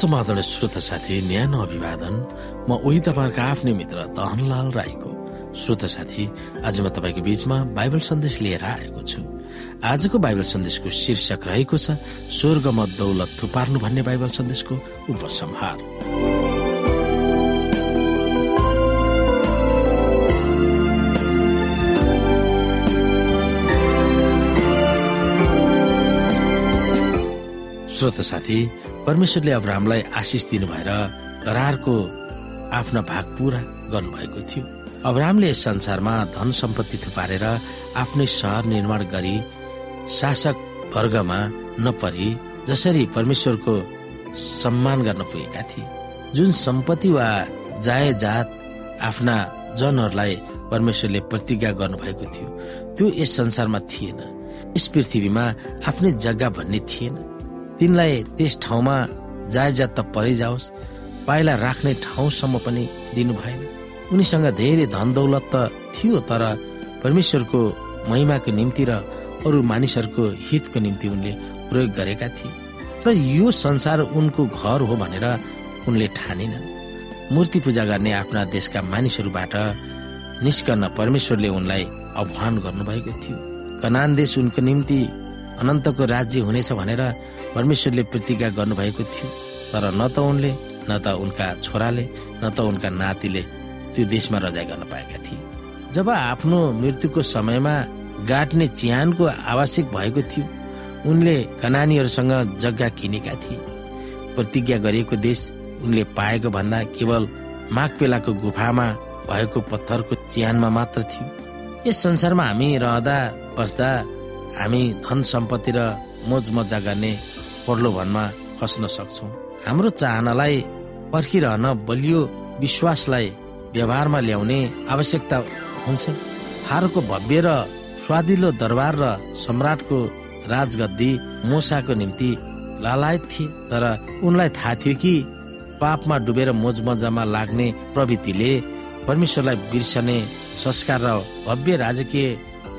समाधान श्रोत साथी न्यानो अभिवादन म उही तपाईँहरूको आफ्नै मित्र दहनलाल राईको। श्रोत साथी आज म तपाईँको बीचमा बाइबल सन्देश लिएर आएको छु। आजको बाइबल सन्देशको शीर्षक रहेको छ स्वर्गमा दौलत थुपार्नु भन्ने बाइबल सन्देशको उपसंहार। श्रोत साथी परमेश्वरले अब्राहमलाई आशिष दिनु भएर करारको आफ्ना भाग पूरा गर्नुभएको थियो। अब्राहमले यस संसारमा धन सम्पत्ति थुपारेर आफ्नै सहर निर्माण गरी शासक वर्गमा नपरी जसरी परमेश्वरको सम्मान गर्न पुगेका थिए। जुन सम्पत्ति वा जायजात आफ्ना जनहरूलाई परमेश्वरले प्रतिज्ञा गर्नुभएको थियो त्यो यस संसारमा थिएन। यस पृथ्वीमा आफ्नै जग्गा भन्ने थिएन। तिनलाई त्यस ठाउँमा जायजात त परै जाओस् पाइला राख्ने ठाउँसम्म पनि दिनु भएन। उनीसँग धेरै धन दौलत त थियो तर परमेश्वरको महिमाको निम्ति र अरू मानिसहरूको हितको निम्ति उनले प्रयोग गरेका थिए। र यो संसार उनको घर हो भनेर उनले ठानेनन्। मूर्ति पूजा गर्ने आफ्ना देशका मानिसहरूबाट निस्कन परमेश्वरले उनलाई आह्वान गर्नुभएको थियो। कनान देश उनको निम्ति अनन्तको राज्य हुनेछ भनेर परमेश्वरले प्रतिज्ञा गर्नुभएको थियो तर न त उनले न त उनका छोराले न त उनका नातिले त्यो देशमा रजाइ गर्न पाएका थिए। जब आफ्नो मृत्युको समयमा गाट्ने चिहानको आवश्यक भएको थियो उनले कनानीहरूसँग जग्गा किनेका थिए। प्रतिज्ञा गरिएको देश उनले पाएको भन्दा केवल माघपेलाको गुफामा भएको पत्थरको चिहानमा मात्र थियो। यस संसारमा हामी रहँदा बस्दा हामी धन सम्पत्ति र मोज मजा गर्ने प्रलोभनमा फस्न सक्छौ। हाम्रो चाहनालाई पर्खिरहन बलियो विश्वासलाई व्यवहारमा ल्याउने आवश्यकता हुन्छ। हारको भव्य र स्वादिलो दरबार र सम्राटको राजगद्दी मोसाको निम्ति लालायत थिए तर उनलाई थाहा थियो कि पापमा डुबेर मोजमजामा लाग्ने प्रवृत्तिले परमेश्वरलाई बिर्सने संस्कार र भव्य राजकीय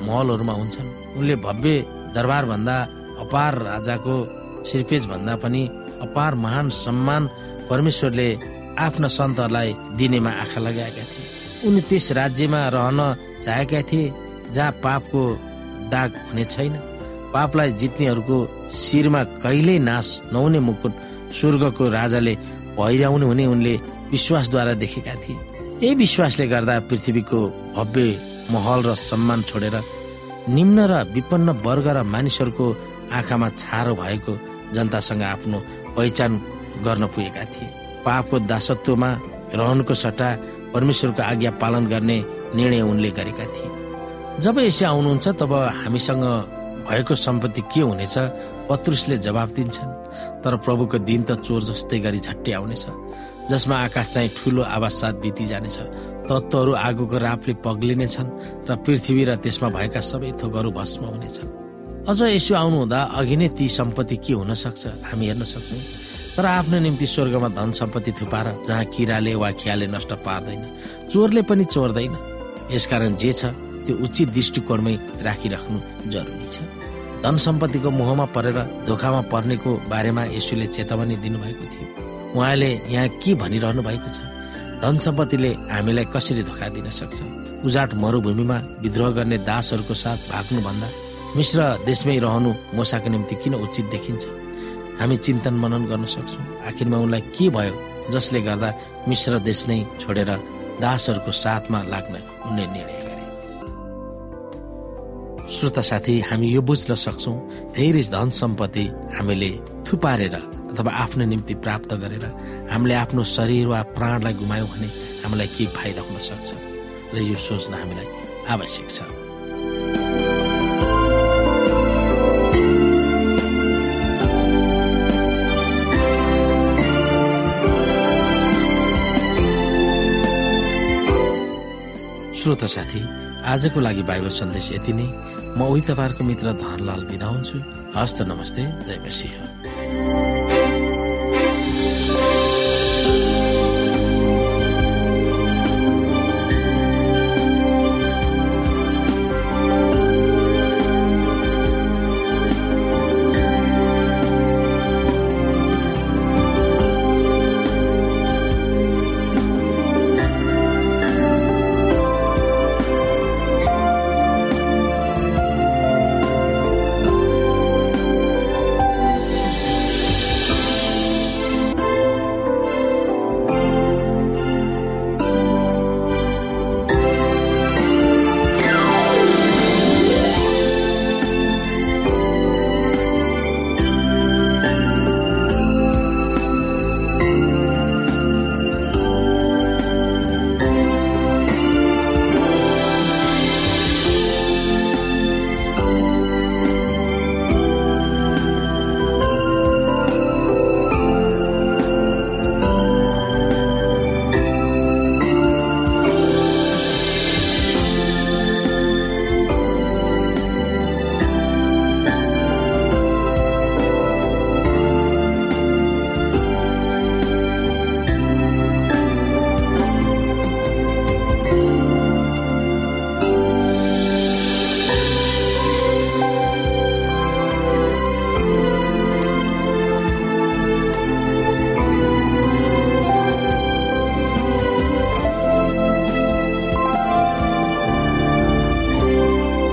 महलहरूमा हुन्छन्। उनले भव्य दरबार भन्दा अपार राजाको सिर्फेज भन्दा पनि अपार महान सम्मान परमेश्वरले आफ्ना सन्तहरूलाई दिनेमा आँखा लगाएका थिए। उनी त्यस राज्यमा रहन चाहेका थिए जहाँ पापको दाग हुने छैन। पापलाई जित्नेहरूको शिरमा कहिल्यै नाश नहुने मुकुट स्वर्गको राजाले पहिर्याउने हुने उनले विश्वासद्वारा देखेका थिए। यही विश्वासले गर्दा पृथ्वीको भव्य महल र सम्मान छोडेर निम्न र विपन्न वर्ग र मानिसहरूको आँखामा छारो भएको जनतासँग आफ्नो पहिचान गर्न पुगेका थिए। पापको दासत्वमा रहनुको सट्टा परमेश्वरको आज्ञा पालन गर्ने निर्णय उनले गरेका थिए। जब यसो आउनुहुन्छ तब हामीसँग भएको सम्पत्ति के हुनेछ पत्रुसले जवाब दिन्छन्। तर प्रभुको दिन त चोर जस्तै गरी झट्टै आउनेछ जसमा आकाश चाहिँ ठुलो आवाज साथ बिति जानेछ। तत्त्वहरू आगोको रापले पग्लिनेछन् र पृथ्वी र त्यसमा भएका सबै थोकहरू भस्म हुनेछन्। अझ यसो आउनुहुँदा अघि नै ती सम्पत्ति के हुन सक्छ हामी हेर्न सक्छौँ। तर आफ्नो निम्ति स्वर्गमा धन सम्पत्ति थुपार जहाँ किराले वा खियाले नष्ट पार्दैन चोरले पनि चोर्दैन। यसकारण जे छ त्यो उचित दृष्टिकोणमै राखिराख्नु जरुरी छ। धन सम्पत्तिको मोहमा परेर धोकामा पर्नेको बारेमा यसुले चेतावनी दिनुभएको थियो। उहाँले यहाँ के भनिरहनु भएको छ? धन सम्पत्तिले हामीलाई कसरी धोका दिन सक्छ? उजाट मरुभूमिमा विद्रोह गर्ने दासहरूको साथ भाग्नुभन्दा मिश्र देशमै रहनु मोसाको निम्ति किन उचित देखिन्छ? हामी चिन्तन मनन गर्न सक्छौँ। आखिरमा उनलाई के भयो जसले गर्दा मिश्र देश नै छोडेर दासहरूको साथमा लाग्न उनले निर्णय गरे। श्रोता साथी हामी यो बुझ्न सक्छौँ धेरै धन सम्पत्ति हामीले थुपारेर अथवा आफ्नो निम्ति प्राप्त गरेर हामीले आफ्नो शरीर वा प्राणलाई गुमायौँ भने हामीलाई के फाइदा हुन सक्छ? र यो सोच्न हामीलाई आवश्यक छ। श्रोता साथी आजको लागि बाइबल सन्देश यति नै। म उही तपाईँहरूको मित्र धनलाल बिदा हुन्छु हस्त नमस्ते जय मसिंह।